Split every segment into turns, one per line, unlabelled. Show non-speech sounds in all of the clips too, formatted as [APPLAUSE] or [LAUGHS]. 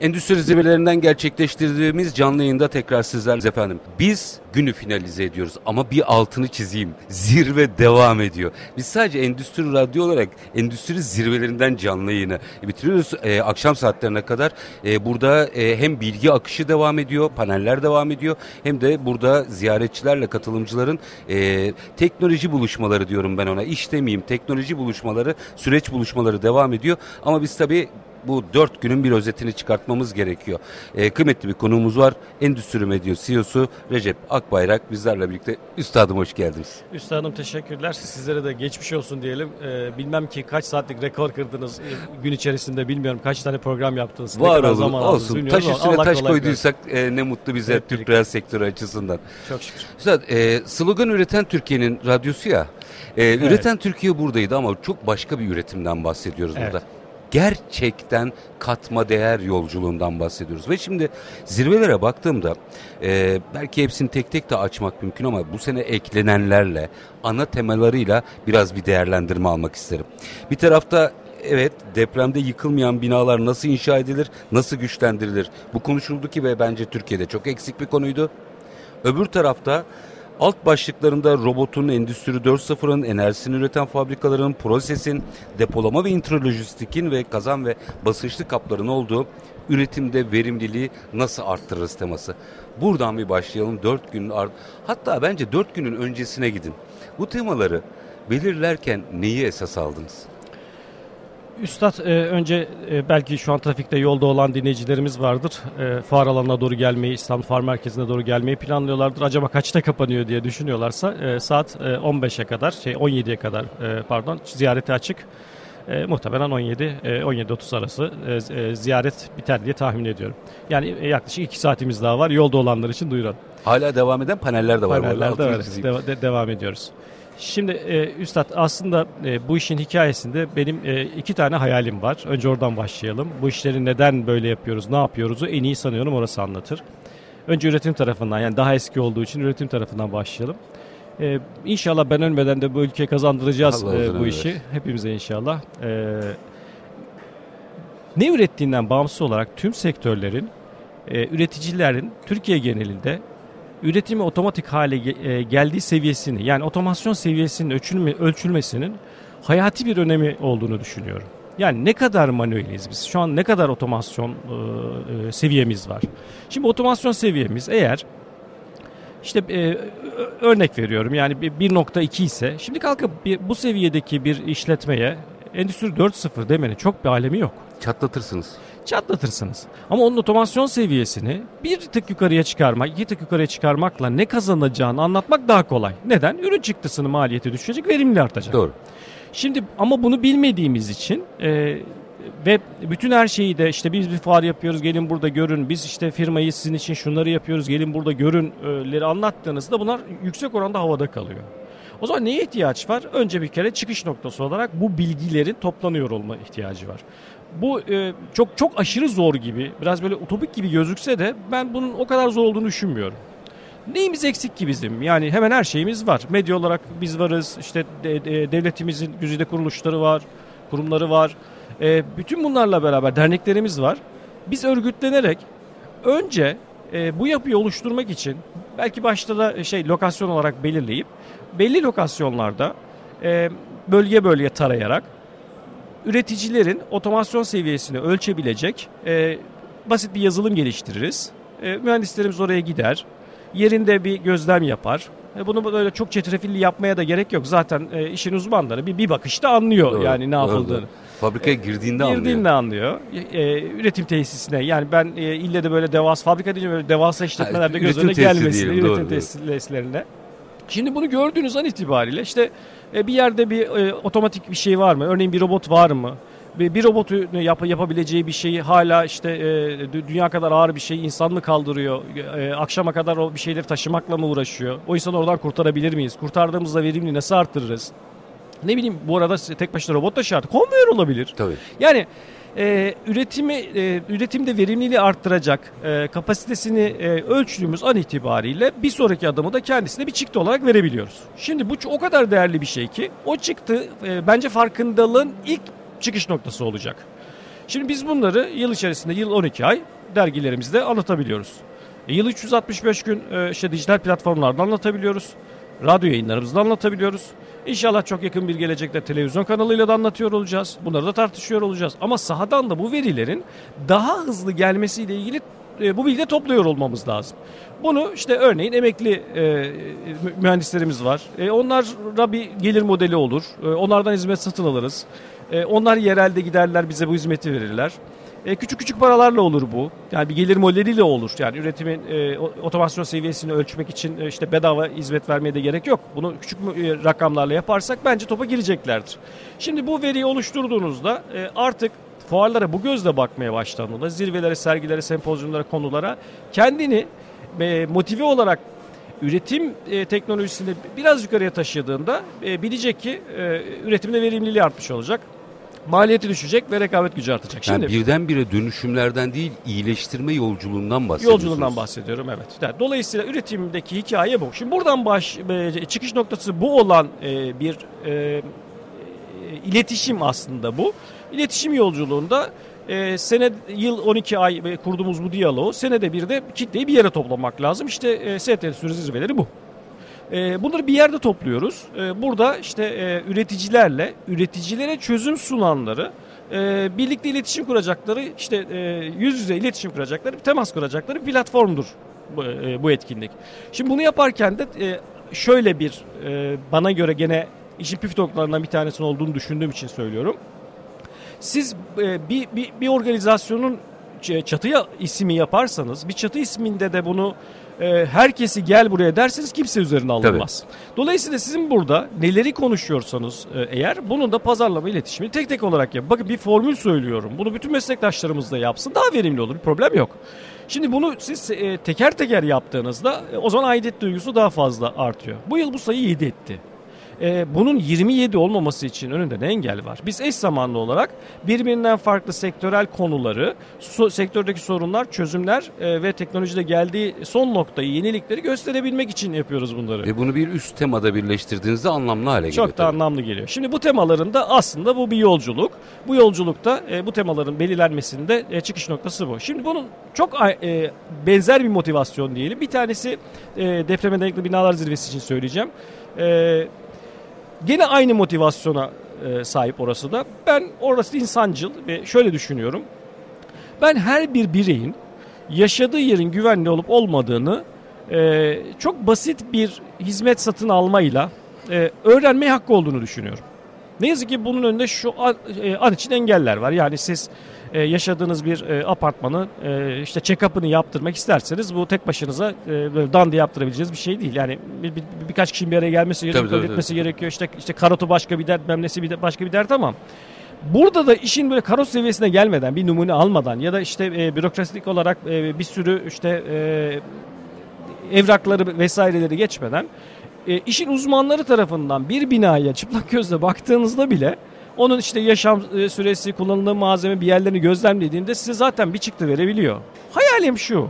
Endüstri zirvelerinden gerçekleştirdiğimiz canlı yayında tekrar sizlerle efendim. Biz günü finalize ediyoruz ama bir altını çizeyim. Zirve devam ediyor. Biz sadece endüstri radyo olarak endüstri zirvelerinden canlı yayını bitiriyoruz. Ee, akşam saatlerine kadar e, burada e, hem bilgi akışı devam ediyor, paneller devam ediyor hem de burada ziyaretçilerle katılımcıların e, teknoloji buluşmaları diyorum ben ona. İş demeyeyim teknoloji buluşmaları, süreç buluşmaları devam ediyor. Ama biz tabii bu dört günün bir özetini çıkartmamız gerekiyor. E, kıymetli bir konuğumuz var. Endüstri Medya CEO'su Recep Akbayrak bizlerle birlikte. Üstadım hoş geldiniz.
Üstadım teşekkürler. Sizlere de geçmiş olsun diyelim. Ee, bilmem ki kaç saatlik rekor kırdınız gün içerisinde bilmiyorum kaç tane program yaptınız.
Var olun olsun. Taş üstüne taş koyduysak e, ne mutlu bize evet, Türk reel sektörü açısından.
Çok şükür.
Üstad e, slogan üreten Türkiye'nin radyosu ya. E, evet. Üreten Türkiye buradaydı ama çok başka bir üretimden bahsediyoruz evet. burada gerçekten katma değer yolculuğundan bahsediyoruz. Ve şimdi zirvelere baktığımda e, belki hepsini tek tek de açmak mümkün ama bu sene eklenenlerle ana temalarıyla biraz bir değerlendirme almak isterim. Bir tarafta evet depremde yıkılmayan binalar nasıl inşa edilir, nasıl güçlendirilir? Bu konuşuldu ki ve bence Türkiye'de çok eksik bir konuydu. Öbür tarafta Alt başlıklarında robotun, Endüstri 4.0'ın, enerjisini üreten fabrikaların, prosesin, depolama ve intralojistikin ve kazan ve basınçlı kapların olduğu üretimde verimliliği nasıl arttırırız teması. Buradan bir başlayalım. Dört günün art hatta bence dört günün öncesine gidin. Bu temaları belirlerken neyi esas aldınız?
Üstad e, önce e, belki şu an trafikte yolda olan dinleyicilerimiz vardır. E, fuar alanına doğru gelmeyi, İstanbul Fuar Merkezi'ne doğru gelmeyi planlıyorlardır. Acaba kaçta kapanıyor diye düşünüyorlarsa e, saat e, 15'e kadar, şey 17'ye kadar e, pardon ziyarete açık. E, muhtemelen 17 e, 17.30 arası e, e, ziyaret biter diye tahmin ediyorum. Yani e, yaklaşık 2 saatimiz daha var. Yolda olanlar için duyuralım.
Hala devam eden paneller de var.
Paneller de var. De, de, devam ediyoruz. Şimdi e, Üstad aslında e, bu işin hikayesinde benim e, iki tane hayalim var. Önce oradan başlayalım. Bu işleri neden böyle yapıyoruz, ne yapıyoruzu en iyi sanıyorum orası anlatır. Önce üretim tarafından yani daha eski olduğu için üretim tarafından başlayalım. Ee, inşallah ben ölmeden de bu ülkeye kazandıracağız e, bu işi. Hepimize inşallah. Ee, ne ürettiğinden bağımsız olarak tüm sektörlerin, e, üreticilerin Türkiye genelinde üretimi otomatik hale e, geldiği seviyesini yani otomasyon seviyesinin ölçülme, ölçülmesinin hayati bir önemi olduğunu düşünüyorum. Yani ne kadar manueliz biz? Şu an ne kadar otomasyon e, e, seviyemiz var? Şimdi otomasyon seviyemiz eğer işte e, örnek veriyorum yani 1.2 ise şimdi kalkıp bir, bu seviyedeki bir işletmeye Endüstri 4.0 demenin çok bir alemi yok.
Çatlatırsınız
çatlatırsınız. Ama onun otomasyon seviyesini bir tık yukarıya çıkarmak, iki tık yukarıya çıkarmakla ne kazanacağını anlatmak daha kolay. Neden? Ürün çıktısının maliyeti düşecek, verimli artacak.
Doğru.
Şimdi ama bunu bilmediğimiz için e, ve bütün her şeyi de işte biz bir fuar yapıyoruz gelin burada görün biz işte firmayı sizin için şunları yapıyoruz gelin burada görünleri anlattığınızda bunlar yüksek oranda havada kalıyor. O zaman neye ihtiyaç var? Önce bir kere çıkış noktası olarak bu bilgilerin toplanıyor olma ihtiyacı var. Bu e, çok çok aşırı zor gibi, biraz böyle utopik gibi gözükse de ben bunun o kadar zor olduğunu düşünmüyorum. Neyimiz eksik ki bizim? Yani hemen her şeyimiz var. Medya olarak biz varız. İşte de, de, devletimizin güzide kuruluşları var, kurumları var. E, bütün bunlarla beraber derneklerimiz var. Biz örgütlenerek önce e, bu yapıyı oluşturmak için belki başta da şey lokasyon olarak belirleyip belli lokasyonlarda e, bölge bölge tarayarak üreticilerin otomasyon seviyesini ölçebilecek e, basit bir yazılım geliştiririz. E, mühendislerimiz oraya gider, yerinde bir gözlem yapar. E, bunu böyle çok çetrefilli yapmaya da gerek yok. Zaten e, işin uzmanları bir, bir bakışta anlıyor doğru, yani ne yapıldığını. Doğru.
Fabrikaya girdiğinde,
anlıyor. Girdiğinde anlıyor. E, üretim tesisine yani ben e, ille de böyle devas fabrika deyince böyle devasa işletmelerde göz önüne gelmesin. Üretim doğru, tesislerinde. Doğru. Şimdi bunu gördüğünüz an itibariyle işte e, bir yerde bir e, otomatik bir şey var mı? Örneğin bir robot var mı? Bir, bir robotun yap, yapabileceği bir şeyi hala işte e, dünya kadar ağır bir şey insan mı kaldırıyor? E, akşama kadar o bir şeyleri taşımakla mı uğraşıyor? O insanı oradan kurtarabilir miyiz? Kurtardığımızda verimli nasıl arttırırız? Ne bileyim bu arada tek başına robot da şart. Konveyör olabilir.
Tabii.
Yani e, üretimi e, üretimde verimliliği arttıracak e, kapasitesini e, ölçtüğümüz an itibariyle bir sonraki adımı da kendisine bir çıktı olarak verebiliyoruz. Şimdi bu o kadar değerli bir şey ki o çıktı e, bence farkındalığın ilk çıkış noktası olacak. Şimdi biz bunları yıl içerisinde yıl 12 ay dergilerimizde anlatabiliyoruz. E, yıl 365 gün e, işte dijital platformlarda anlatabiliyoruz. Radyo yayınlarımızda anlatabiliyoruz. İnşallah çok yakın bir gelecekte televizyon kanalıyla da anlatıyor olacağız. Bunları da tartışıyor olacağız. Ama sahadan da bu verilerin daha hızlı gelmesiyle ilgili e, bu bilgi topluyor olmamız lazım. Bunu işte örneğin emekli e, mühendislerimiz var. E, onlara bir gelir modeli olur. E, onlardan hizmet satın alırız. E, onlar yerelde giderler bize bu hizmeti verirler. E, küçük küçük paralarla olur bu. Yani bir gelir modeliyle olur. Yani üretimin e, otomasyon seviyesini ölçmek için e, işte bedava hizmet vermeye de gerek yok. Bunu küçük e, rakamlarla yaparsak bence topa gireceklerdir. Şimdi bu veriyi oluşturduğunuzda e, artık fuarlara bu gözle bakmaya başlandığında zirvelere, sergilere, sempozyumlara, konulara kendini e, motive olarak üretim e, teknolojisini biraz yukarıya taşıdığında e, bilecek ki e, üretimde verimliliği artmış olacak maliyeti düşecek ve rekabet gücü artacak.
Şimdi, yani birdenbire dönüşümlerden değil iyileştirme yolculuğundan bahsediyorsunuz.
Yolculuğundan bahsediyorum evet. dolayısıyla üretimdeki hikaye bu. Şimdi buradan baş e, çıkış noktası bu olan e, bir e, iletişim aslında bu. İletişim yolculuğunda e, sene yıl 12 ay kurduğumuz bu diyaloğu senede bir de kitleyi bir yere toplamak lazım. İşte e, ST sürü zirveleri bu. E, bunları bir yerde topluyoruz. E, burada işte e, üreticilerle, üreticilere çözüm sunanları, e, birlikte iletişim kuracakları, işte e, yüz yüze iletişim kuracakları, temas kuracakları bir platformdur bu, e, bu etkinlik. Şimdi bunu yaparken de e, şöyle bir e, bana göre gene işin püf noktalarından bir tanesinin olduğunu düşündüğüm için söylüyorum. Siz e, bir, bir, bir organizasyonun çatıya ismi yaparsanız bir çatı isminde de bunu e, herkesi gel buraya derseniz kimse üzerine alınmaz. Tabii. Dolayısıyla sizin burada neleri konuşuyorsanız e, eğer bunun da pazarlama iletişimi tek tek olarak yap. Bakın bir formül söylüyorum. Bunu bütün meslektaşlarımız da yapsın. Daha verimli olur. Bir problem yok. Şimdi bunu siz e, teker teker yaptığınızda e, o zaman aidiyet duygusu daha fazla artıyor. Bu yıl bu sayı 7 etti e, bunun 27 olmaması için önünde ne engel var? Biz eş zamanlı olarak birbirinden farklı sektörel konuları, so, sektördeki sorunlar, çözümler e, ve teknolojide geldiği son noktayı, yenilikleri gösterebilmek için yapıyoruz bunları.
Ve bunu bir üst temada birleştirdiğinizde anlamlı hale geliyor.
Çok da anlamlı geliyor. Şimdi bu temaların da aslında bu bir yolculuk. Bu yolculukta e, bu temaların belirlenmesinde e, çıkış noktası bu. Şimdi bunun çok e, benzer bir motivasyon diyelim. Bir tanesi e, depreme dayanıklı binalar zirvesi için söyleyeceğim. E, Gene aynı motivasyona e, sahip orası da. Ben orası insancıl ve şöyle düşünüyorum. Ben her bir bireyin yaşadığı yerin güvenli olup olmadığını e, çok basit bir hizmet satın almayla e, öğrenmeye hakkı olduğunu düşünüyorum. Ne yazık ki bunun önünde şu an, e, an için engeller var. Yani siz e, yaşadığınız bir e, apartmanı e, işte check-up'ını yaptırmak isterseniz bu tek başınıza e, böyle dan diye yaptırabileceğiniz bir şey değil. Yani bir, bir, birkaç kişinin bir araya gelmesi gerekiyor, tabii, tabii, tabii. gerekiyor. İşte işte karotu başka bir dert, memnesi bir de, başka bir dert ama Burada da işin böyle karot seviyesine gelmeden, bir numune almadan ya da işte e, bürokratik olarak e, bir sürü işte e, evrakları vesaireleri geçmeden e, işin uzmanları tarafından bir binaya çıplak gözle baktığınızda bile onun işte yaşam e, süresi, kullanılan malzeme bir yerlerini gözlemlediğinde size zaten bir çıktı verebiliyor. Hayalim şu.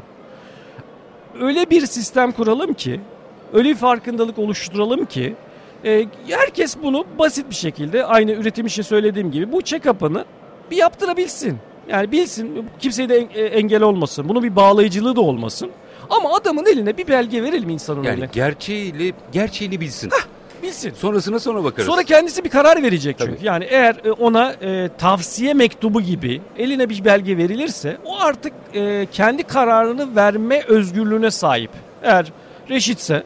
Öyle bir sistem kuralım ki, öyle bir farkındalık oluşturalım ki e, herkes bunu basit bir şekilde aynı üretim için söylediğim gibi bu check-up'ını bir yaptırabilsin. Yani bilsin kimseye de e, engel olmasın. Bunun bir bağlayıcılığı da olmasın. Ama adamın eline bir belge verelim insanın
yani
eline.
Yani gerçeğiyle gerçeğini bilsin.
Hah, bilsin.
Sonrasına sonra bakarız.
Sonra kendisi bir karar verecek çünkü. Tabii. Yani eğer e, ona e, tavsiye mektubu gibi eline bir belge verilirse o artık e, kendi kararını verme özgürlüğüne sahip. Eğer reşitse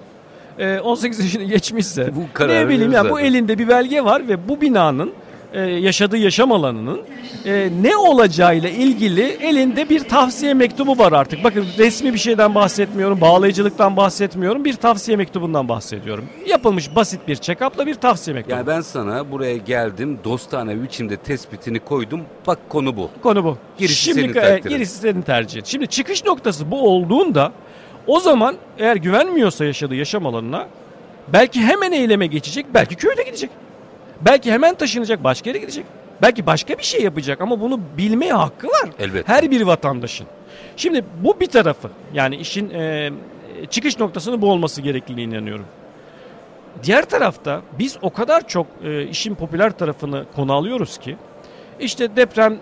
18 e, yaşını geçmişse bu ne bileyim ya yani bu elinde bir belge var ve bu binanın e, yaşadığı yaşam alanının e, ne olacağıyla ilgili elinde bir tavsiye mektubu var artık. Bakın resmi bir şeyden bahsetmiyorum, bağlayıcılıktan bahsetmiyorum. Bir tavsiye mektubundan bahsediyorum. Yapılmış basit bir check-up'la bir tavsiye mektubu.
Yani ben sana buraya geldim, dostane biçimde tespitini koydum. Bak konu bu.
Konu bu. Gerisi Şimdi, senin takdirin. Gerisi senin tercihin. Şimdi çıkış noktası bu olduğunda o zaman eğer güvenmiyorsa yaşadığı yaşam alanına belki hemen eyleme geçecek, belki köyde gidecek. Belki hemen taşınacak, başka yere gidecek. Belki başka bir şey yapacak ama bunu bilmeye hakkı var.
Elbette.
Her bir vatandaşın. Şimdi bu bir tarafı. Yani işin e, çıkış noktasının bu olması gerektiğine inanıyorum. Diğer tarafta biz o kadar çok e, işin popüler tarafını konu alıyoruz ki işte deprem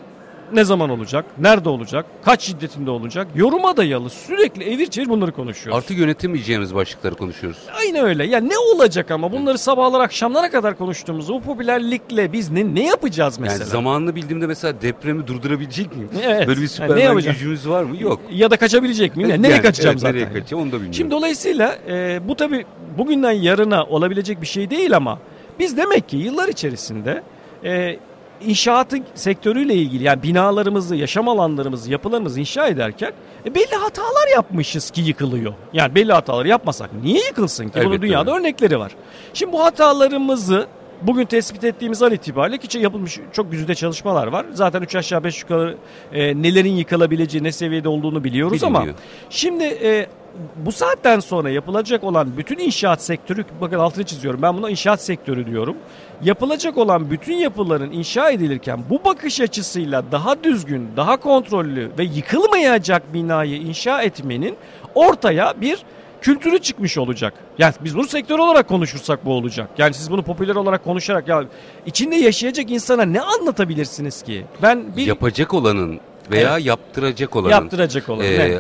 ne zaman olacak, nerede olacak, kaç şiddetinde olacak, yoruma dayalı sürekli evir çevir bunları konuşuyoruz.
Artık yönetemeyeceğimiz başlıkları konuşuyoruz.
Aynı öyle. Ya ne olacak ama bunları sabahlar akşamlara kadar konuştuğumuz bu popülerlikle biz ne ne yapacağız mesela?
Yani zamanını bildiğimde mesela depremi durdurabilecek miyim? [LAUGHS]
Evet.
Böyle bir
Yani
süpermen
yapacağım?
gücümüz var mı? Yok.
Ya da kaçabilecek miyim? Ya nereye
Yani,
kaçacağım
evet,
zaten?
Nereye kaçacağım onu da bilmiyorum.
Şimdi dolayısıyla e, bu tabi bugünden yarına olabilecek bir şey değil ama biz demek ki yıllar içerisinde e, inşaatı sektörüyle ilgili yani binalarımızı, yaşam alanlarımızı, yapılarımızı inşa ederken e, belli hatalar yapmışız ki yıkılıyor. Yani belli hataları yapmasak niye yıkılsın ki? Bunun dünyada
öyle.
örnekleri var. Şimdi bu hatalarımızı Bugün tespit ettiğimiz an itibariyle ki yapılmış çok güzide çalışmalar var. Zaten 3 aşağı 5 yukarı e, nelerin yıkılabileceği, ne seviyede olduğunu biliyoruz ama
Biliniyor.
Şimdi e, bu saatten sonra yapılacak olan bütün inşaat sektörü, bakın altını çiziyorum ben buna inşaat sektörü diyorum. Yapılacak olan bütün yapıların inşa edilirken bu bakış açısıyla daha düzgün, daha kontrollü ve yıkılmayacak binayı inşa etmenin ortaya bir kültürü çıkmış olacak. Yani biz bunu sektör olarak konuşursak bu olacak. Yani siz bunu popüler olarak konuşarak ya içinde yaşayacak insana ne anlatabilirsiniz ki? Ben bir
Yapacak olanın veya yaptıracak olanın
yaptıracak olan.
e,
ne?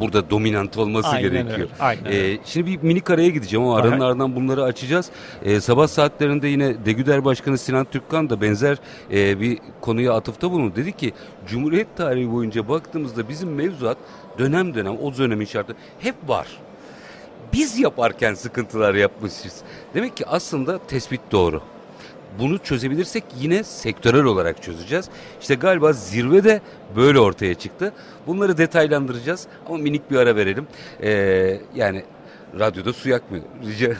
Burada dominant olması
Aynen
gerekiyor.
öyle, aynen
E,
öyle.
şimdi bir minik araya gideceğim ama aranın ardından bunları açacağız. E, sabah saatlerinde yine Degüder Başkanı Sinan Türkkan da benzer e, bir konuya atıfta bulundu. Dedi ki Cumhuriyet tarihi boyunca baktığımızda bizim mevzuat dönem dönem o dönemin şartı hep var. Biz yaparken sıkıntılar yapmışız. Demek ki aslında tespit doğru. Bunu çözebilirsek yine sektörel olarak çözeceğiz. İşte galiba zirvede böyle ortaya çıktı. Bunları detaylandıracağız ama minik bir ara verelim. Ee, yani radyoda su yakmıyor. Rica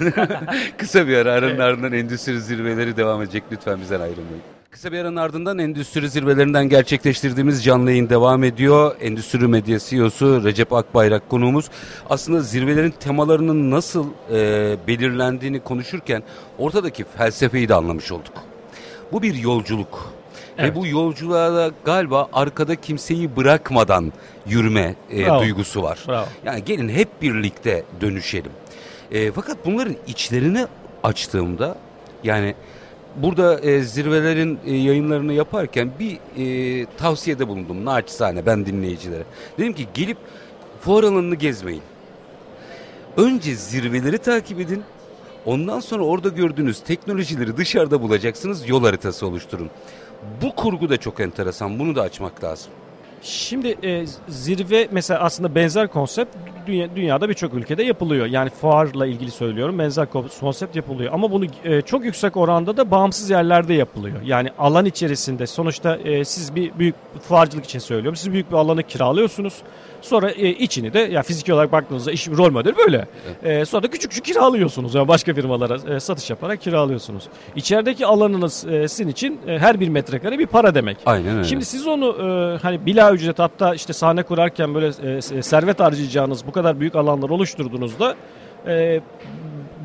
[LAUGHS] Kısa bir ara aranın ardından endüstri zirveleri devam edecek. Lütfen bizden ayrılmayın. Kısa bir aranın ardından endüstri zirvelerinden gerçekleştirdiğimiz canlı yayın devam ediyor. Endüstri Medya CEO'su Recep Akbayrak konuğumuz. Aslında zirvelerin temalarının nasıl e, belirlendiğini konuşurken ortadaki felsefeyi de anlamış olduk. Bu bir yolculuk.
Evet.
Ve bu yolculuğa da galiba arkada kimseyi bırakmadan yürüme e,
Bravo.
duygusu var.
Bravo.
Yani gelin hep birlikte dönüşelim. E, fakat bunların içlerini açtığımda yani burada e, zirvelerin e, yayınlarını yaparken bir e, tavsiyede bulundum naçizane ben dinleyicilere. Dedim ki gelip fuar alanını gezmeyin. Önce zirveleri takip edin. Ondan sonra orada gördüğünüz teknolojileri dışarıda bulacaksınız. Yol haritası oluşturun. Bu kurgu da çok enteresan. Bunu da açmak lazım.
Şimdi e, zirve mesela aslında benzer konsept dünya, dünyada birçok ülkede yapılıyor. Yani fuarla ilgili söylüyorum benzer ko- konsept yapılıyor. Ama bunu e, çok yüksek oranda da bağımsız yerlerde yapılıyor. Yani alan içerisinde sonuçta e, siz bir büyük fuarcılık için söylüyorum. Siz büyük bir alanı kiralıyorsunuz. Sonra e, içini de ya fiziki olarak baktığınızda iş rol model böyle. E, sonra da küçük küçük kiralıyorsunuz. Yani başka firmalara e, satış yaparak kiralıyorsunuz. İçerideki alanınız e, sizin için e, her bir metrekare bir para demek.
Aynen öyle.
Şimdi siz onu e, hani bila ücret hatta işte sahne kurarken böyle e, e, servet harcayacağınız bu kadar büyük alanlar oluşturduğunuzda e,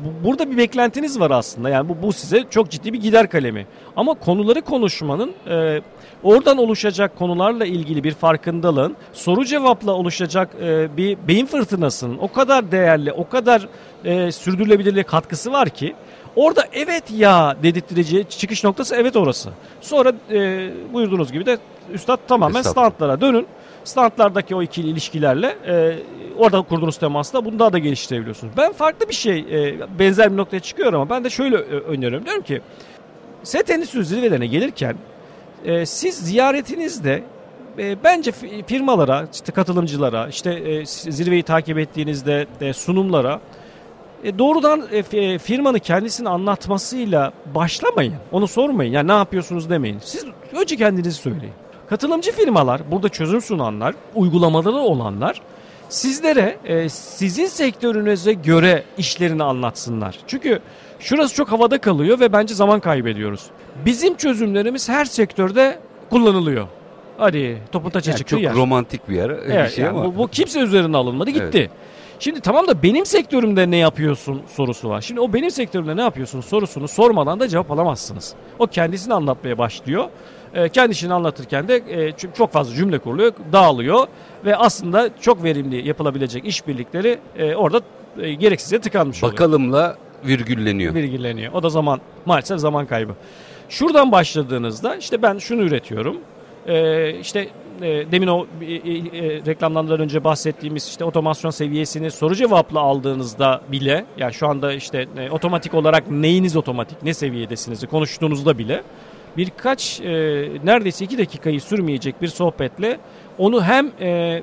bu- burada bir beklentiniz var aslında. Yani bu, bu size çok ciddi bir gider kalemi. Ama konuları konuşmanın e, oradan oluşacak konularla ilgili bir farkındalığın soru cevapla oluşacak e, bir beyin fırtınasının o kadar değerli, o kadar e, sürdürülebilirliğe katkısı var ki Orada evet ya dedirttireceği çıkış noktası evet orası. Sonra e, buyurduğunuz gibi de üstad tamamen
Estağfurullah.
standlara dönün. Standlardaki o ikili ilişkilerle e, orada kurduğunuz temasla bunu daha da geliştirebiliyorsunuz. Ben farklı bir şey e, benzer bir noktaya çıkıyorum ama ben de şöyle e, öneriyorum. Diyorum ki set endüstri zirvelerine gelirken e, siz ziyaretinizde e, bence fi- firmalara, işte katılımcılara, işte e, zirveyi takip ettiğinizde e, sunumlara e, doğrudan e, e, firmanın kendisini anlatmasıyla başlamayın. Onu sormayın. Yani ne yapıyorsunuz demeyin. Siz önce kendinizi söyleyin. Katılımcı firmalar, burada çözüm sunanlar, uygulamaları olanlar sizlere e, sizin sektörünüze göre işlerini anlatsınlar. Çünkü şurası çok havada kalıyor ve bence zaman kaybediyoruz. Bizim çözümlerimiz her sektörde kullanılıyor. Hadi topu taça
Yani
çıktı
çok
yer.
romantik bir yer bir
Evet,
şey
yani
ama.
bu, bu kimse üzerine alınmadı gitti.
Evet.
Şimdi tamam da benim sektörümde ne yapıyorsun sorusu var. Şimdi o benim sektörümde ne yapıyorsun sorusunu sormadan da cevap alamazsınız. O kendisini anlatmaya başlıyor. E, kendisini anlatırken de e, çok fazla cümle kuruluyor, dağılıyor ve aslında çok verimli yapılabilecek işbirlikleri e, orada e, gereksiz yere tıkanmış oluyor
Bakalımla virgülleniyor.
virgülleniyor. O da zaman maalesef zaman kaybı. Şuradan başladığınızda işte ben şunu üretiyorum. E, işte e, demin o e, e, reklamlardan önce bahsettiğimiz işte otomasyon seviyesini soru cevapla aldığınızda bile yani şu anda işte e, otomatik olarak neyiniz otomatik ne seviyedesiniz konuştuğunuzda bile birkaç e, neredeyse iki dakikayı sürmeyecek bir sohbetle onu hem e,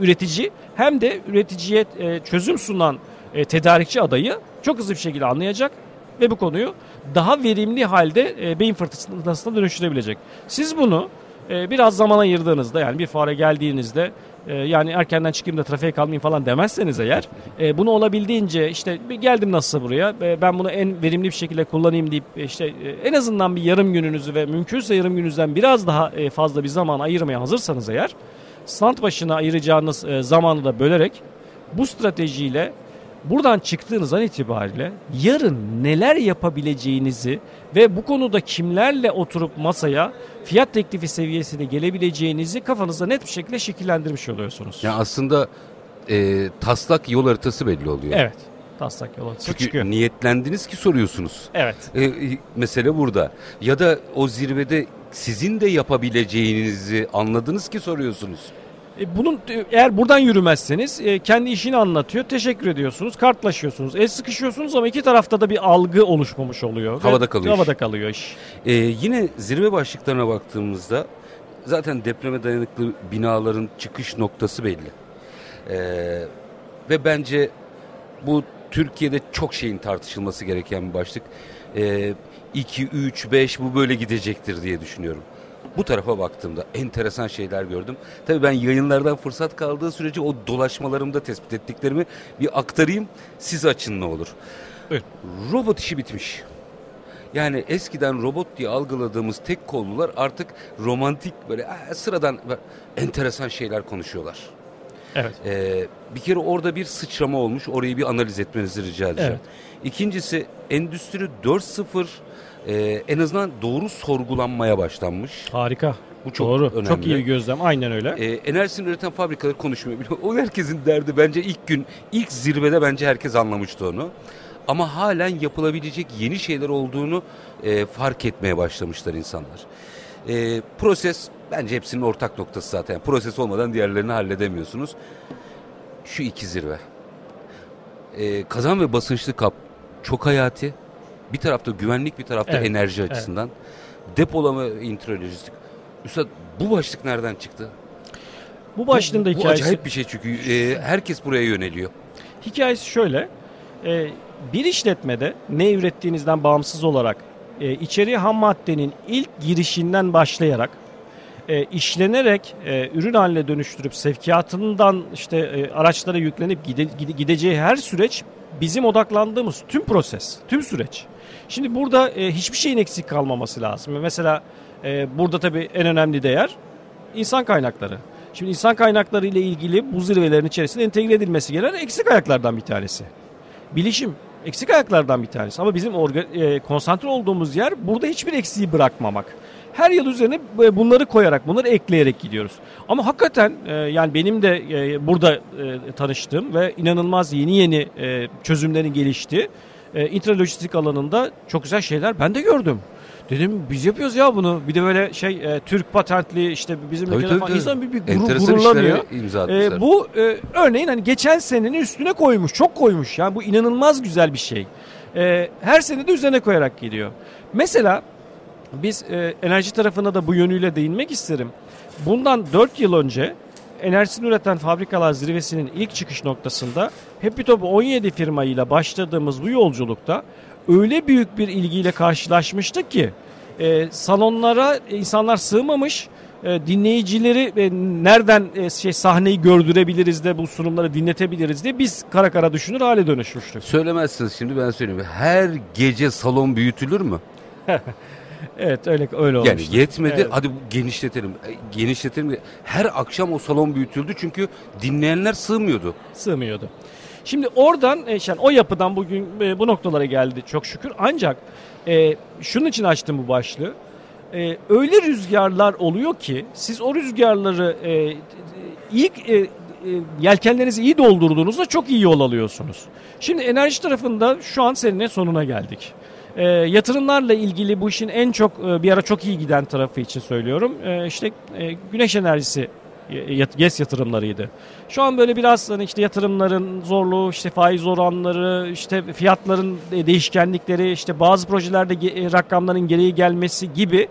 üretici hem de üreticiye e, çözüm sunan e, tedarikçi adayı çok hızlı bir şekilde anlayacak ve bu konuyu daha verimli halde e, beyin fırtınasına dönüştürebilecek. Siz bunu e, biraz zaman ayırdığınızda yani bir fuara geldiğinizde e, yani erkenden çıkayım da trafiğe kalmayayım falan demezseniz eğer e, bunu olabildiğince işte geldim nasılsa buraya e, ben bunu en verimli bir şekilde kullanayım deyip e, işte en azından bir yarım gününüzü ve mümkünse yarım gününüzden biraz daha fazla bir zaman ayırmaya hazırsanız eğer stand başına ayıracağınız zamanı da bölerek bu stratejiyle buradan çıktığınız an itibariyle yarın neler yapabileceğinizi ve bu konuda kimlerle oturup masaya fiyat teklifi seviyesine gelebileceğinizi kafanızda net bir şekilde şekillendirmiş oluyorsunuz.
Yani aslında e, taslak yol haritası belli oluyor.
Evet. Taslak yol haritası
Çünkü
çıkıyor.
niyetlendiniz ki soruyorsunuz.
Evet.
E, mesele burada. Ya da o zirvede sizin de yapabileceğinizi anladınız ki soruyorsunuz.
E, bunun eğer buradan yürümezseniz e, kendi işini anlatıyor. Teşekkür ediyorsunuz. Kartlaşıyorsunuz. El sıkışıyorsunuz ama iki tarafta da bir algı oluşmamış oluyor.
Havada kalıyor
Havada
iş.
kalıyor iş.
E, yine zirve başlıklarına baktığımızda zaten depreme dayanıklı binaların çıkış noktası belli. E, ve bence bu Türkiye'de çok şeyin tartışılması gereken bir başlık. E, 2, 3, 5 bu böyle gidecektir diye düşünüyorum. Bu tarafa baktığımda enteresan şeyler gördüm. Tabii ben yayınlardan fırsat kaldığı sürece o dolaşmalarımda tespit ettiklerimi bir aktarayım. Siz açın ne olur.
Buyurun.
Robot işi bitmiş. Yani eskiden robot diye algıladığımız tek kollular artık romantik böyle "Aa, sıradan böyle enteresan şeyler konuşuyorlar.
Evet.
Ee, bir kere orada bir sıçrama olmuş. Orayı bir analiz etmenizi rica edeceğim.
Evet.
İkincisi Endüstri 4.0 e, en azından doğru sorgulanmaya başlanmış.
Harika.
Bu çok
Doğru.
önemli.
Çok iyi bir gözlem. Aynen öyle.
E, enerjisini üreten fabrikaları konuşmuyor. bile. [LAUGHS] O herkesin derdi bence ilk gün, ilk zirvede bence herkes anlamıştı onu. Ama halen yapılabilecek yeni şeyler olduğunu e, fark etmeye başlamışlar insanlar. E, proses bence hepsinin ortak noktası zaten. Proses olmadan diğerlerini halledemiyorsunuz. Şu iki zirve. E, kazan ve basınçlı kap çok hayati. Bir tarafta güvenlik bir tarafta
Evet,
enerji açısından. Depolama intralojistik. Üstad bu başlık nereden çıktı?
bu başlığın da
bu, bu
hikayesi
acayip bir şey çünkü e, herkes buraya yöneliyor.
Hikayesi şöyle. e, bir işletmede ne ürettiğinizden bağımsız olarak e, içeriye ham maddenin ilk girişinden başlayarak e, işlenerek e, ürün haline dönüştürüp sevkiyatından işte e, araçlara yüklenip gide, gide- gideceği her süreç bizim odaklandığımız tüm proses, tüm süreç. Şimdi burada e, hiçbir şeyin eksik kalmaması lazım. Mesela e, burada tabii en önemli değer insan kaynakları. Şimdi insan kaynakları ile ilgili bu zirvelerin içerisinde entegre edilmesi gereken eksik ayaklardan bir tanesi. Bilişim eksik ayaklardan bir tanesi ama bizim orga, e, konsantre olduğumuz yer burada hiçbir eksiği bırakmamak. Her yıl üzerine e, bunları koyarak, bunları ekleyerek gidiyoruz. Ama hakikaten e, yani benim de e, burada tanıştığım ve inanılmaz yeni yeni çözümlerin geliştiği e, intralojistik alanında çok güzel şeyler ben de gördüm. Dedim biz yapıyoruz ya bunu. Bir de böyle şey e, Türk patentli işte bizim
Tabii,
ülkede
tabii,
falan insan bir, bir gurur, gururlanıyor. E, bu e, örneğin hani geçen senenin üstüne koymuş, çok koymuş. Yani bu inanılmaz güzel bir şey. E, her sene de üzerine koyarak geliyor. Mesela biz e, enerji tarafına da bu yönüyle değinmek isterim. Bundan 4 yıl önce enerjisini üreten fabrikalar zirvesinin ilk çıkış noktasında Happy Top 17 firmayla başladığımız bu yolculukta öyle büyük bir ilgiyle karşılaşmıştık ki e, salonlara insanlar sığmamış e, dinleyicileri e, nereden e, şey sahneyi gördürebiliriz de bu sunumları dinletebiliriz diye biz kara kara düşünür hale dönüşmüştük.
Söylemezsiniz şimdi ben söyleyeyim. Her gece salon büyütülür mü? [LAUGHS]
Evet öyle öyle
Yani
olmuştu.
yetmedi.
Evet.
Hadi genişletelim. E, Genişletelim. Her akşam o salon büyütüldü çünkü dinleyenler sığmıyordu.
sığmıyordu. Şimdi oradan e, yani o yapıdan bugün e, bu noktalara geldi çok şükür. Ancak e, şunun için açtım bu başlığı. E, öyle rüzgarlar oluyor ki siz o rüzgarları e, ilk e, e, yelkenlerinizi iyi doldurduğunuzda çok iyi yol alıyorsunuz. Şimdi enerji tarafında şu an seninle sonuna geldik. E, yatırımlarla ilgili bu işin en çok e, bir ara çok iyi giden tarafı için söylüyorum. E, işte e, güneş enerjisi GES yatırımlarıydı. Şu an böyle biraz hani işte yatırımların zorluğu, işte faiz oranları, işte fiyatların değişkenlikleri, işte bazı projelerde rakamların gereği gelmesi gibi e,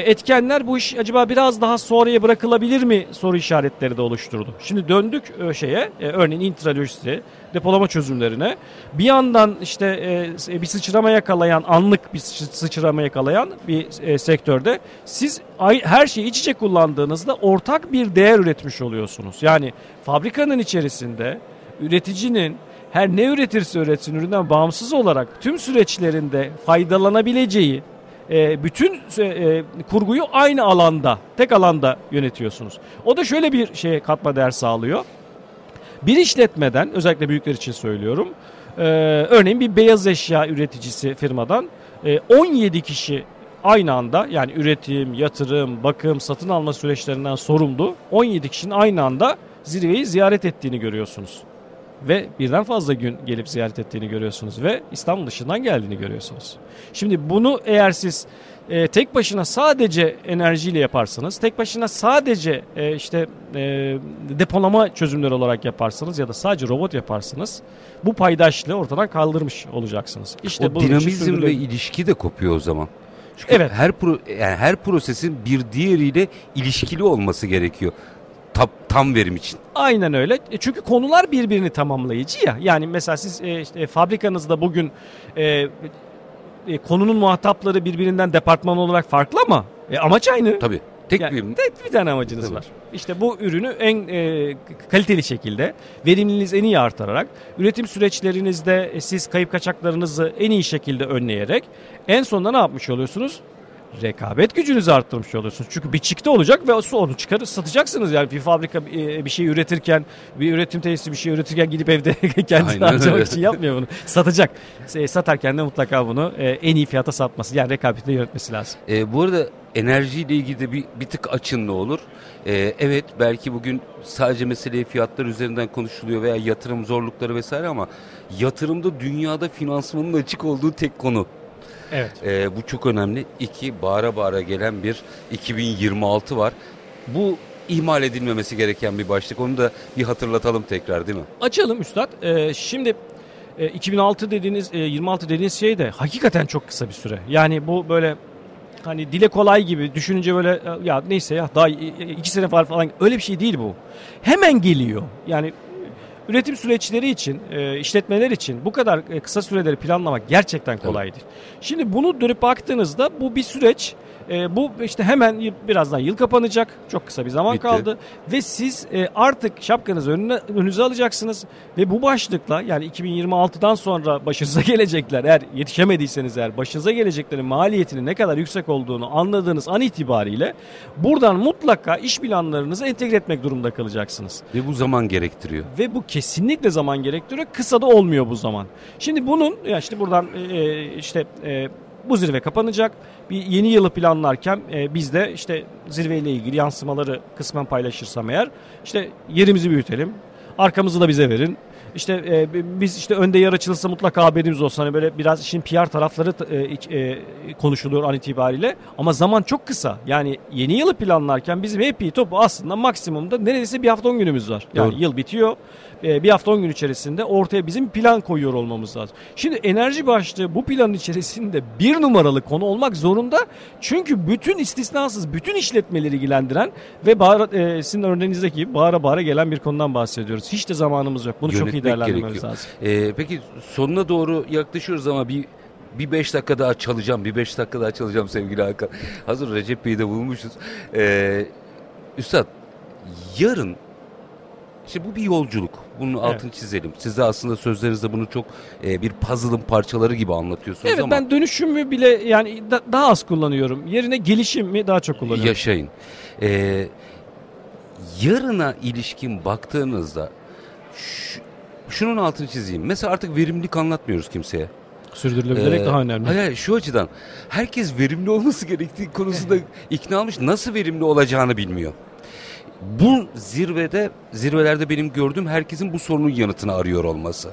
etkenler bu iş acaba biraz daha sonraya bırakılabilir mi soru işaretleri de oluşturdu. Şimdi döndük e, şeye, e, örneğin intralojisi, depolama çözümlerine. Bir yandan işte e, bir sıçrama yakalayan, anlık bir sıçrama yakalayan bir e, sektörde siz her şeyi iç içe kullandığınızda ortak bir değer üretmiş oluyorsunuz. Yani fabrikanın içerisinde üreticinin her ne üretirse üretsin üründen bağımsız olarak tüm süreçlerinde faydalanabileceği e, bütün e, kurguyu aynı alanda, tek alanda yönetiyorsunuz. O da şöyle bir şeye katma değer sağlıyor. Bir işletmeden özellikle büyükler için söylüyorum. E, örneğin bir beyaz eşya üreticisi firmadan e, 17 kişi aynı anda yani üretim, yatırım, bakım, satın alma süreçlerinden sorumlu 17 kişinin aynı anda zirveyi ziyaret ettiğini görüyorsunuz. Ve birden fazla gün gelip ziyaret ettiğini görüyorsunuz ve İstanbul dışından geldiğini görüyorsunuz. Şimdi bunu eğer siz e, tek başına sadece enerjiyle yaparsanız, tek başına sadece e, işte e, depolama çözümleri olarak yaparsanız ya da sadece robot yaparsanız bu paydaşlığı ortadan kaldırmış olacaksınız.
İşte o dinamizm ve ilişki de kopuyor o zaman. Çünkü evet. her pro, yani her prosesin bir diğeriyle ilişkili olması gerekiyor. Tam, tam verim için.
Aynen öyle. E, çünkü konular birbirini tamamlayıcı ya. Yani mesela siz e, işte, fabrikanızda bugün e, e, konunun muhatapları birbirinden departman olarak farklı ama e, amaç aynı.
Tabii.
Tek yani, bir tek bir tane amacınız Tabii. var. İşte bu ürünü en e, kaliteli şekilde, verimliliğinizi en iyi artırarak, üretim süreçlerinizde e, siz kayıp kaçaklarınızı en iyi şekilde önleyerek en sonunda ne yapmış oluyorsunuz? Rekabet gücünüzü arttırmış oluyorsunuz. Çünkü bir çıktı olacak ve onu çıkarıp satacaksınız. Yani bir fabrika e, bir şey üretirken, bir üretim tesisi bir şey üretirken gidip evde [LAUGHS] kendini harcamak için yapmıyor bunu. Satacak. Satarken de mutlaka bunu e, en iyi fiyata satması. Yani rekabeti yönetmesi lazım.
E, bu arada enerjiyle ilgili de bir, bir tık açın ne olur? Ee, evet belki bugün sadece meseleyi fiyatlar üzerinden konuşuluyor veya yatırım zorlukları vesaire ama yatırımda dünyada finansmanın açık olduğu tek konu.
Evet.
Ee, bu çok önemli. İki, bağıra bağıra gelen bir 2026 var. Bu ihmal edilmemesi gereken bir başlık. Onu da bir hatırlatalım tekrar değil mi?
Açalım Üstad. Ee, şimdi 2006 e, dediğiniz 26 e, dediğiniz şey de hakikaten çok kısa bir süre. Yani bu böyle hani dile kolay gibi düşününce böyle ya neyse ya daha iki sene var falan öyle bir şey değil bu. Hemen geliyor. Yani üretim süreçleri için, e, işletmeler için bu kadar e, kısa süreleri planlamak gerçekten kolay değil. Şimdi bunu dönüp baktığınızda bu bir süreç e, bu işte hemen birazdan yıl kapanacak. Çok kısa bir zaman Bitti. kaldı. Ve siz e, artık şapkanızı önüne, önünüze alacaksınız. Ve bu başlıkla yani 2026'dan sonra başınıza [LAUGHS] gelecekler eğer yetişemediyseniz eğer başınıza geleceklerin maliyetinin ne kadar yüksek olduğunu anladığınız an itibariyle buradan mutlaka iş planlarınızı entegre etmek durumunda kalacaksınız.
Ve bu zaman gerektiriyor.
Ve bu kesinlikle zaman gerektiriyor. Kısa da olmuyor bu zaman. Şimdi bunun ya işte buradan e, e işte e, bu zirve kapanacak. Bir yeni yılı planlarken e, biz de işte zirveyle ilgili yansımaları kısmen paylaşırsam eğer işte yerimizi büyütelim. Arkamızı da bize verin. İşte e, biz işte önde yer açılırsa mutlaka haberimiz olsun. Hani böyle biraz işin PR tarafları e, e, konuşuluyor an itibariyle. Ama zaman çok kısa. Yani yeni yılı planlarken bizim hep topu aslında maksimumda neredeyse bir hafta on günümüz var. Yani Doğru. yıl bitiyor. E, bir hafta on gün içerisinde ortaya bizim plan koyuyor olmamız lazım. Şimdi enerji başlığı bu planın içerisinde bir numaralı konu olmak zorunda. Çünkü bütün istisnasız bütün işletmeleri ilgilendiren ve bağıra, e, sizin örneğinizdeki gibi bağıra bağıra gelen bir konudan bahsediyoruz. Hiç de zamanımız yok. Bunu Yönetmek çok iyi değerlendirmemiz gerekiyor. lazım.
Ee, peki sonuna doğru yaklaşıyoruz ama bir bir beş dakika daha çalacağım, bir beş dakika daha çalacağım sevgili Hakan. Hazır Recep Bey'i de bulmuşuz. Ee, Üstad, yarın işte bu bir yolculuk. Bunun evet. altını çizelim. Siz de aslında sözlerinizde bunu çok e, bir puzzle'ın parçaları gibi anlatıyorsunuz
evet,
ama.
Evet ben dönüşümü bile yani da, daha az kullanıyorum. Yerine gelişimi daha çok kullanıyorum.
Yaşayın. Ee, yarına ilişkin baktığınızda şu, şunun altını çizeyim. Mesela artık verimlilik anlatmıyoruz kimseye.
Sürdürülebilirlik ee, daha önemli.
Hayır şu açıdan herkes verimli olması [LAUGHS] gerektiği konusunda ikna olmuş. Nasıl verimli olacağını bilmiyor bu zirvede zirvelerde benim gördüğüm herkesin bu sorunun yanıtını arıyor olması.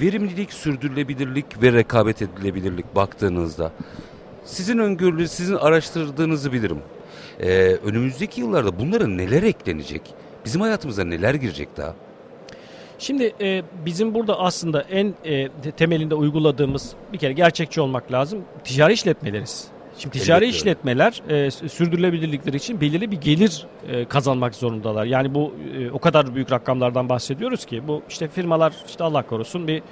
verimlilik, sürdürülebilirlik ve rekabet edilebilirlik baktığınızda sizin öngörüleri, sizin araştırdığınızı bilirim. Ee, önümüzdeki yıllarda bunlara neler eklenecek? Bizim hayatımıza neler girecek daha?
Şimdi e, bizim burada aslında en e, temelinde uyguladığımız bir kere gerçekçi olmak lazım. Ticari işletmeleriz. Şimdi ticari Elbette işletmeler e, sürdürülebilirlikleri için belirli bir gelir e, kazanmak zorundalar. Yani bu e, o kadar büyük rakamlardan bahsediyoruz ki bu işte firmalar işte Allah korusun bir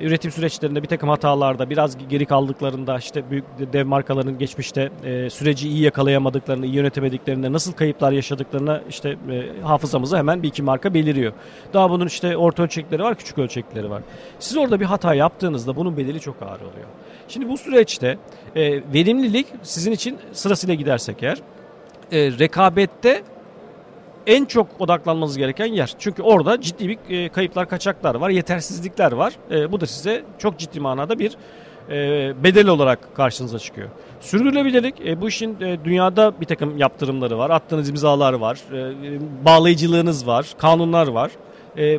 üretim süreçlerinde bir takım hatalarda biraz geri kaldıklarında işte büyük dev markaların geçmişte e, süreci iyi yakalayamadıklarını, iyi yönetemediklerinde nasıl kayıplar yaşadıklarını işte e, hafızamıza hemen bir iki marka beliriyor. Daha bunun işte orta ölçekleri var, küçük ölçekleri var. Siz orada bir hata yaptığınızda bunun bedeli çok ağır oluyor. Şimdi bu süreçte e, verimlilik sizin için sırasıyla gidersek eğer e, rekabette en çok odaklanmanız gereken yer. Çünkü orada ciddi bir e, kayıplar, kaçaklar var, yetersizlikler var. E, bu da size çok ciddi manada bir e, bedel olarak karşınıza çıkıyor. Sürdürülebilirlik bu işin dünyada bir takım yaptırımları var, attığınız imzalar var, bağlayıcılığınız var, kanunlar var.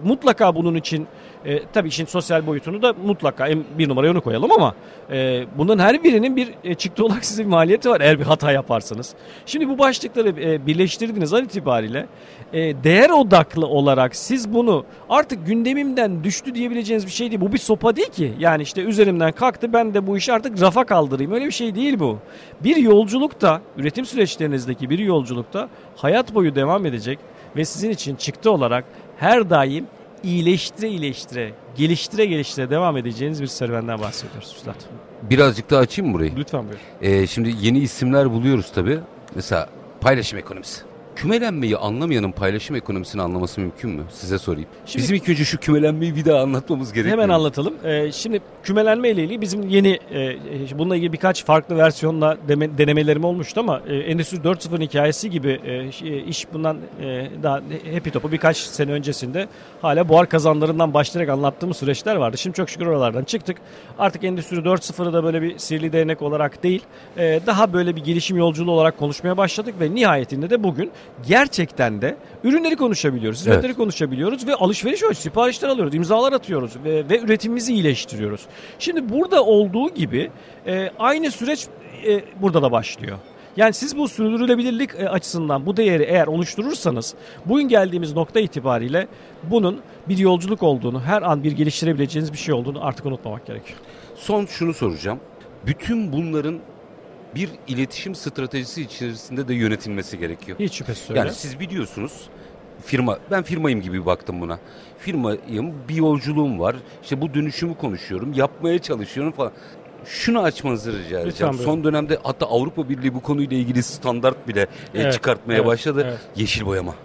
Mutlaka bunun için e, tabii işin sosyal boyutunu da mutlaka bir numaraya onu koyalım ama e, bunun her birinin bir e, çıktı olarak size bir maliyeti var eğer bir hata yaparsanız. Şimdi bu başlıkları e, birleştirdiğiniz an itibariyle e, değer odaklı olarak siz bunu artık gündemimden düştü diyebileceğiniz bir şey değil. Bu bir sopa değil ki. Yani işte üzerimden kalktı ben de bu işi artık rafa kaldırayım. Öyle bir şey değil bu. Bir yolculukta, üretim süreçlerinizdeki bir yolculukta hayat boyu devam edecek ve sizin için çıktı olarak her daim iyileştire iyileştire, geliştire geliştire devam edeceğiniz bir serüvenden bahsediyoruz Üstad.
Birazcık daha açayım mı burayı?
Lütfen buyurun.
Ee, şimdi yeni isimler buluyoruz tabii. Mesela paylaşım ekonomisi. Kümelenmeyi anlamayanın paylaşım ekonomisini anlaması mümkün mü? Size sorayım. Şimdi, bizim ilk önce şu kümelenmeyi bir daha anlatmamız gerekiyor.
Hemen anlatalım. Ee, şimdi kümelenme ile ilgili bizim yeni e, bununla ilgili birkaç farklı versiyonla deme, denemelerim olmuştu ama e, Endüstri 4.0'ın hikayesi gibi e, e, iş bundan e, daha Happy Top'u birkaç sene öncesinde hala buhar kazanlarından başlayarak anlattığımız süreçler vardı. Şimdi çok şükür oralardan çıktık. Artık Endüstri 4.0'ı da böyle bir sihirli değnek olarak değil e, daha böyle bir gelişim yolculuğu olarak konuşmaya başladık ve nihayetinde de bugün gerçekten de ürünleri konuşabiliyoruz, hizmetleri evet. konuşabiliyoruz ve alışveriş var, siparişler alıyoruz, imzalar atıyoruz ve, ve üretimimizi iyileştiriyoruz. Şimdi burada olduğu gibi e, aynı süreç e, burada da başlıyor. Yani siz bu sürdürülebilirlik e, açısından bu değeri eğer oluşturursanız bugün geldiğimiz nokta itibariyle bunun bir yolculuk olduğunu, her an bir geliştirebileceğiniz bir şey olduğunu artık unutmamak gerekiyor.
Son şunu soracağım. Bütün bunların bir iletişim stratejisi içerisinde de yönetilmesi gerekiyor.
Hiç şüphesiz öyle.
Yani siz biliyorsunuz firma ben firmayım gibi baktım buna. Firmayım bir yolculuğum var. İşte bu dönüşümü konuşuyorum. Yapmaya çalışıyorum falan. Şunu açmanızı rica edeceğim. Son dönemde hatta Avrupa Birliği bu konuyla ilgili standart bile e, evet, çıkartmaya evet, başladı. Evet. Yeşil boyama.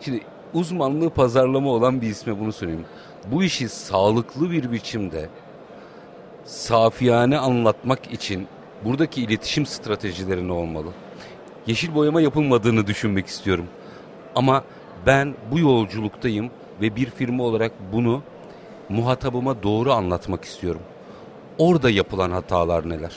Şimdi uzmanlığı pazarlama olan bir isme bunu söyleyeyim. Bu işi sağlıklı bir biçimde safiyane anlatmak için buradaki iletişim stratejileri ne olmalı? Yeşil boyama yapılmadığını düşünmek istiyorum. Ama ben bu yolculuktayım ve bir firma olarak bunu muhatabıma doğru anlatmak istiyorum. Orada yapılan hatalar neler?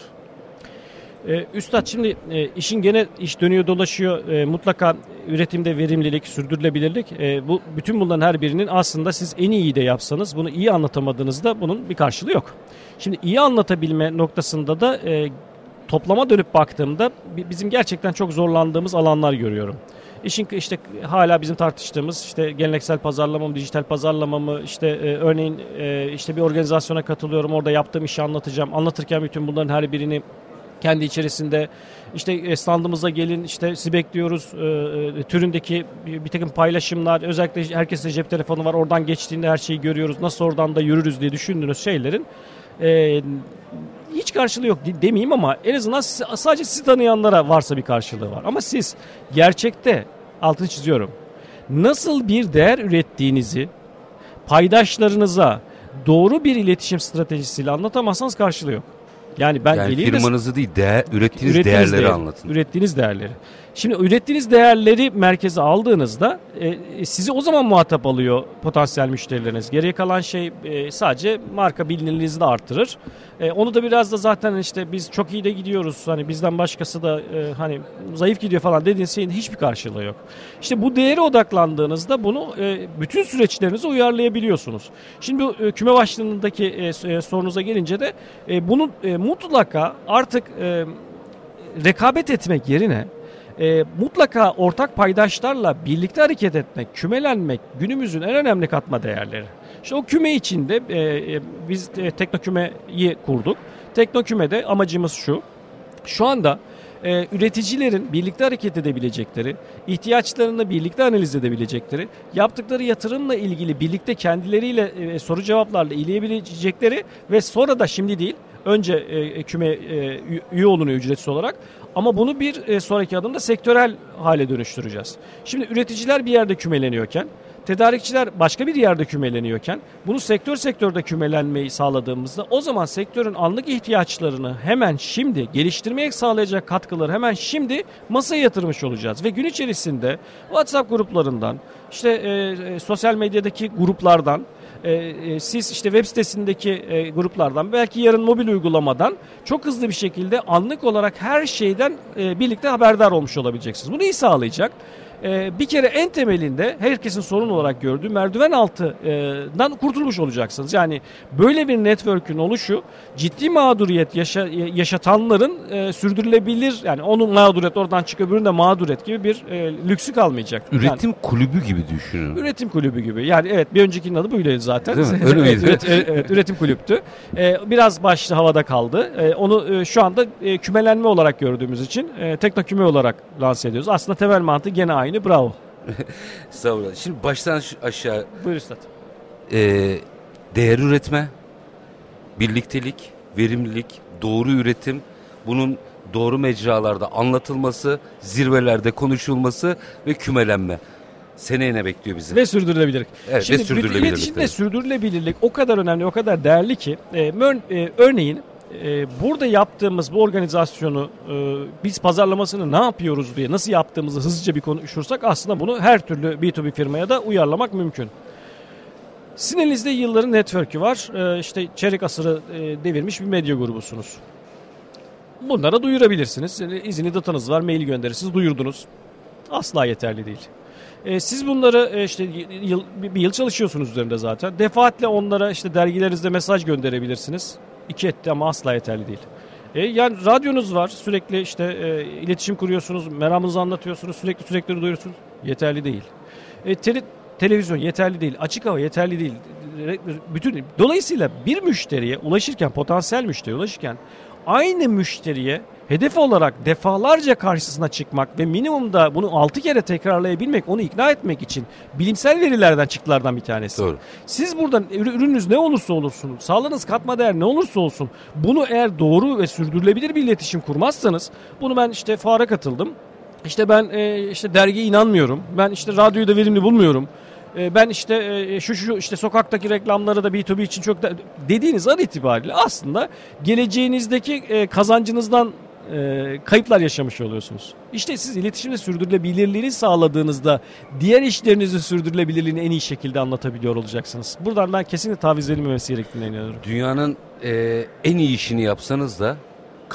Ee, Üstad şimdi e, işin gene iş dönüyor dolaşıyor e, mutlaka üretimde verimlilik, sürdürülebilirlik e, bu bütün bunların her birinin aslında siz en iyi de yapsanız bunu iyi anlatamadığınızda bunun bir karşılığı yok. Şimdi iyi anlatabilme noktasında da e, toplama dönüp baktığımda bizim gerçekten çok zorlandığımız alanlar görüyorum. İşin işte hala bizim tartıştığımız işte geleneksel pazarlama mı, dijital pazarlama mı, işte e, örneğin e, işte bir organizasyona katılıyorum, orada yaptığım işi anlatacağım. Anlatırken bütün bunların her birini kendi içerisinde işte e, standımıza gelin işte sizi bekliyoruz e, e, türündeki bir, takım paylaşımlar özellikle herkesin cep telefonu var oradan geçtiğinde her şeyi görüyoruz nasıl oradan da yürürüz diye düşündüğünüz şeylerin e, hiç karşılığı yok demeyeyim ama en azından sadece sizi tanıyanlara varsa bir karşılığı var. Ama siz gerçekte altını çiziyorum. Nasıl bir değer ürettiğinizi paydaşlarınıza doğru bir iletişim stratejisiyle anlatamazsanız karşılığı yok. Yani ben
yani
geleyim de
firmanızı değil, değer, ürettiğiniz, ürettiğiniz değerleri
değer,
anlatın.
Ürettiğiniz değerleri. Şimdi ürettiğiniz değerleri merkeze aldığınızda e, sizi o zaman muhatap alıyor potansiyel müşterileriniz. Geriye kalan şey e, sadece marka bilinirliğinizi de artırır. E, onu da biraz da zaten işte biz çok iyi de gidiyoruz. Hani bizden başkası da e, hani zayıf gidiyor falan dediğiniz şeyin hiçbir karşılığı yok. İşte bu değere odaklandığınızda bunu e, bütün süreçlerinize uyarlayabiliyorsunuz. Şimdi bu e, küme başlığındaki e, e, sorunuza gelince de e, bunu e, mutlaka artık e, rekabet etmek yerine e, mutlaka ortak paydaşlarla birlikte hareket etmek, kümelenmek günümüzün en önemli katma değerleri. İşte o küme içinde e, e, biz e, teknokümeyi kurduk. Teknokümede amacımız şu. Şu anda e, üreticilerin birlikte hareket edebilecekleri, ihtiyaçlarını birlikte analiz edebilecekleri, yaptıkları yatırımla ilgili birlikte kendileriyle e, soru cevaplarla ileyebilecekleri ve sonra da şimdi değil önce e, küme e, üye olunuyor ücretsiz olarak ama bunu bir e, sonraki adımda sektörel hale dönüştüreceğiz. Şimdi üreticiler bir yerde kümeleniyorken tedarikçiler başka bir yerde kümeleniyorken bunu sektör sektörde kümelenmeyi sağladığımızda o zaman sektörün anlık ihtiyaçlarını hemen şimdi geliştirmeye sağlayacak katkıları hemen şimdi masaya yatırmış olacağız. Ve gün içerisinde WhatsApp gruplarından işte e, e, sosyal medyadaki gruplardan e, e, siz işte web sitesindeki e, gruplardan belki yarın mobil uygulamadan çok hızlı bir şekilde anlık olarak her şeyden birlikte haberdar olmuş olabileceksiniz. Bunu iyi sağlayacak e, bir kere en temelinde herkesin sorun olarak gördüğü merdiven altından kurtulmuş olacaksınız. Yani böyle bir network'ün oluşu ciddi mağduriyet yaşa, yaşatanların e, sürdürülebilir yani onun mağduriyet oradan çık öbüründe mağduriyet gibi bir e, lüksü kalmayacak.
Üretim
yani,
kulübü gibi düşünün.
Üretim kulübü gibi. Yani evet bir öncekinin adı buydu zaten.
Değil mi? [LAUGHS] Öyle
evet, evet, evet, üretim kulüptü. E, biraz başlı havada kaldı. E, onu e, şu anda e, kümelenme olarak gördüğümüz için e, teknoküme olarak lanse ediyoruz. Aslında temel mantığı gene aynı aynı bravo. [LAUGHS]
Sağ olun. Şimdi baştan aşağı.
Buyur Üstad.
E, değer üretme, birliktelik, verimlilik, doğru üretim, bunun doğru mecralarda anlatılması, zirvelerde konuşulması ve kümelenme. Seneye ne bekliyor bizi?
Ve sürdürülebilirlik.
Evet,
Şimdi
ve sürdürülebilirlik.
iletişimde sürdürülebilirlik o kadar önemli, o kadar değerli ki e, e, örneğin e, burada yaptığımız bu organizasyonu e, biz pazarlamasını ne yapıyoruz diye nasıl yaptığımızı hızlıca bir konuşursak aslında bunu her türlü B2B firmaya da uyarlamak mümkün. Sizin elinizde yılların network'ü var. E, işte çeyrek asırı e, devirmiş bir medya grubusunuz. Bunlara duyurabilirsiniz. Yani datanız var, mail gönderirsiniz, duyurdunuz. Asla yeterli değil. E, siz bunları e, işte yıl, bir yıl çalışıyorsunuz üzerinde zaten. Defaatle onlara işte dergilerinizde mesaj gönderebilirsiniz. İki etti ama asla yeterli değil. E, yani radyonuz var. Sürekli işte e, iletişim kuruyorsunuz. Meramınızı anlatıyorsunuz. Sürekli sürekli duyuyorsunuz. Yeterli değil. E, tele, televizyon yeterli değil. Açık hava yeterli değil. Bütün Dolayısıyla bir müşteriye ulaşırken, potansiyel müşteriye ulaşırken aynı müşteriye hedef olarak defalarca karşısına çıkmak ve minimumda bunu 6 kere tekrarlayabilmek, onu ikna etmek için bilimsel verilerden çıktılardan bir tanesi.
Doğru.
Siz buradan ürününüz ne olursa olursun, sağlığınız katma değer ne olursa olsun bunu eğer doğru ve sürdürülebilir bir iletişim kurmazsanız bunu ben işte fuara katıldım. İşte ben e, işte dergiye inanmıyorum. Ben işte radyoyu da verimli bulmuyorum. E, ben işte e, şu şu işte sokaktaki reklamları da B2B için çok da dediğiniz an itibariyle aslında geleceğinizdeki kazancınızdan e, kayıplar yaşamış oluyorsunuz. İşte siz iletişimde sürdürülebilirliğini sağladığınızda diğer işlerinizin sürdürülebilirliğini en iyi şekilde anlatabiliyor olacaksınız. Buradan ben kesinlikle taviz verilmemesi gerektiğine inanıyorum.
Dünyanın e, en iyi işini yapsanız da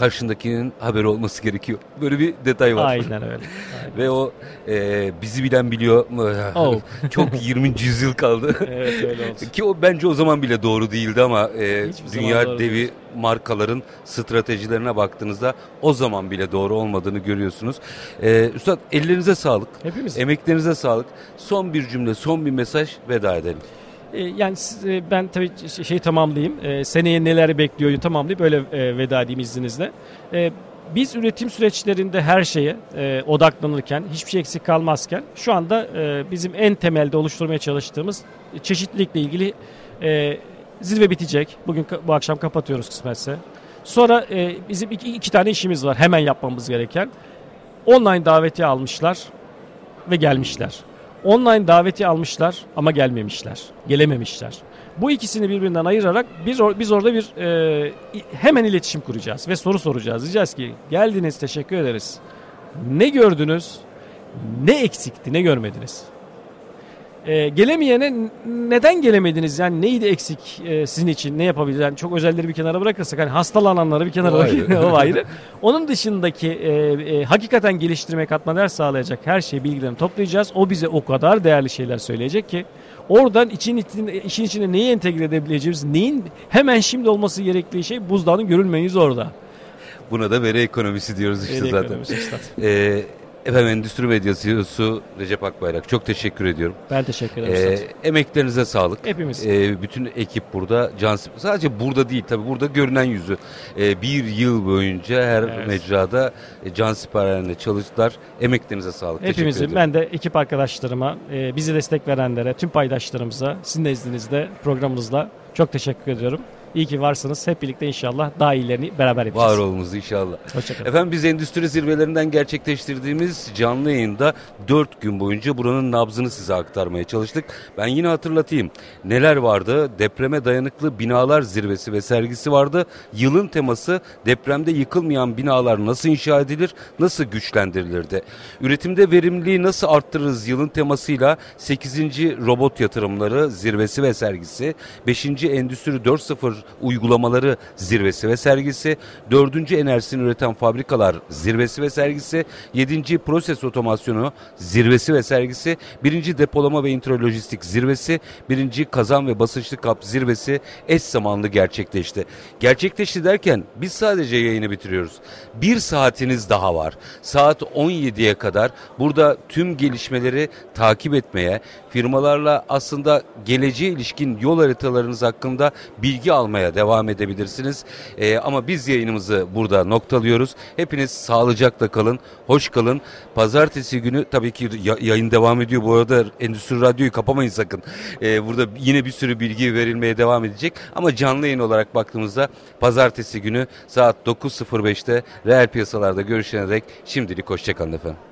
karşındakinin haberi olması gerekiyor. Böyle bir detay var.
Aynen öyle. Aynen.
Ve o e, bizi bilen biliyor.
Oh. [LAUGHS]
Çok 20. yüzyıl kaldı. [LAUGHS]
evet öyle oldu.
Ki o bence o zaman bile doğru değildi ama e, dünya devi
değil.
markaların stratejilerine baktığınızda o zaman bile doğru olmadığını görüyorsunuz. E, Üstad ellerinize sağlık.
Hepimiz.
Emeklerinize sağlık. Son bir cümle, son bir mesaj veda edelim.
E, yani e, ben tabii şey tamamlayayım. E, seneye neler bekliyor tamamlayıp böyle veda edeyim izninizle. Biz üretim süreçlerinde her şeye odaklanırken, hiçbir şey eksik kalmazken şu anda bizim en temelde oluşturmaya çalıştığımız çeşitlilikle ilgili zirve bitecek. Bugün bu akşam kapatıyoruz kısmetse. Sonra bizim iki, iki tane işimiz var hemen yapmamız gereken. Online daveti almışlar ve gelmişler. Online daveti almışlar ama gelmemişler, gelememişler. Bu ikisini birbirinden ayırarak biz, or- biz orada bir e, hemen iletişim kuracağız ve soru soracağız. Diyeceğiz ki geldiniz teşekkür ederiz. Ne gördünüz? Ne eksikti? Ne görmediniz? E, gelemeyene neden gelemediniz? Yani neydi eksik e, sizin için? Ne yapabiliriz? Yani çok özelleri bir kenara bırakırsak hani hastalananları bir kenara bırakırsak o ayrı. [LAUGHS] [LAUGHS] Onun dışındaki e, e, hakikaten geliştirme katma değer sağlayacak her şeyi bilgilerini toplayacağız. O bize o kadar değerli şeyler söyleyecek ki oradan için, işin içine neyi entegre edebileceğimiz, neyin hemen şimdi olması gerektiği şey buzdağının görülmeyen yüzü orada.
Buna da veri ekonomisi diyoruz işte
Veri
zaten.
ekonomisi.
Ee, efendim Endüstri Medya CEO'su Recep Akbayrak çok teşekkür ediyorum.
Ben teşekkür ederim
Ee, emeklerinize sağlık.
Hepimiz.
Ee, bütün ekip burada. Can, sadece burada değil tabii burada görünen yüzü. Ee, bir yıl boyunca her
Evet.
mecrada e, can siperlerinde çalıştılar. Emeklerinize sağlık.
Hepimizin, ben de ekip arkadaşlarıma, e, bizi destek verenlere, tüm paydaşlarımıza, sizin nezdinizde programınızla çok teşekkür ediyorum. İyi ki varsınız. Hep birlikte inşallah daha iyilerini beraber yapacağız.
Var olunuz inşallah.
Hoşçakalın.
Efendim biz endüstri zirvelerinden gerçekleştirdiğimiz canlı yayında 4 gün boyunca buranın nabzını size aktarmaya çalıştık. Ben yine hatırlatayım. Neler vardı? Depreme dayanıklı binalar zirvesi ve sergisi vardı. Yılın teması depremde yıkılmayan binalar nasıl inşa edilir, nasıl güçlendirilirdi? Üretimde verimliliği nasıl arttırırız yılın temasıyla 8. robot yatırımları zirvesi ve sergisi, 5. Endüstri 4.0 uygulamaları zirvesi ve sergisi, 4. enerjisini üreten fabrikalar zirvesi ve sergisi, 7. proses otomasyonu zirvesi ve sergisi, 1. depolama ve intralojistik zirvesi, 1. kazan ve basınçlı kap zirvesi eş zamanlı gerçekleşti. Gerçekleşti derken biz sadece yayını bitiriyoruz. Bir saatiniz daha var. Saat 17'ye kadar burada tüm gelişmeleri takip etmeye, firmalarla aslında geleceğe ilişkin yol haritalarınız hakkında bilgi almaya devam edebilirsiniz. Ee, ama biz yayınımızı burada noktalıyoruz. Hepiniz sağlıcakla kalın, hoş kalın. Pazartesi günü tabii ki ya- yayın devam ediyor. Bu arada Endüstri Radyo'yu kapamayın sakın. Ee, burada yine bir sürü bilgi verilmeye devam edecek. Ama canlı yayın olarak baktığımızda pazartesi günü saat 9.05'te reel piyasalarda görüşene dek şimdilik hoşçakalın efendim.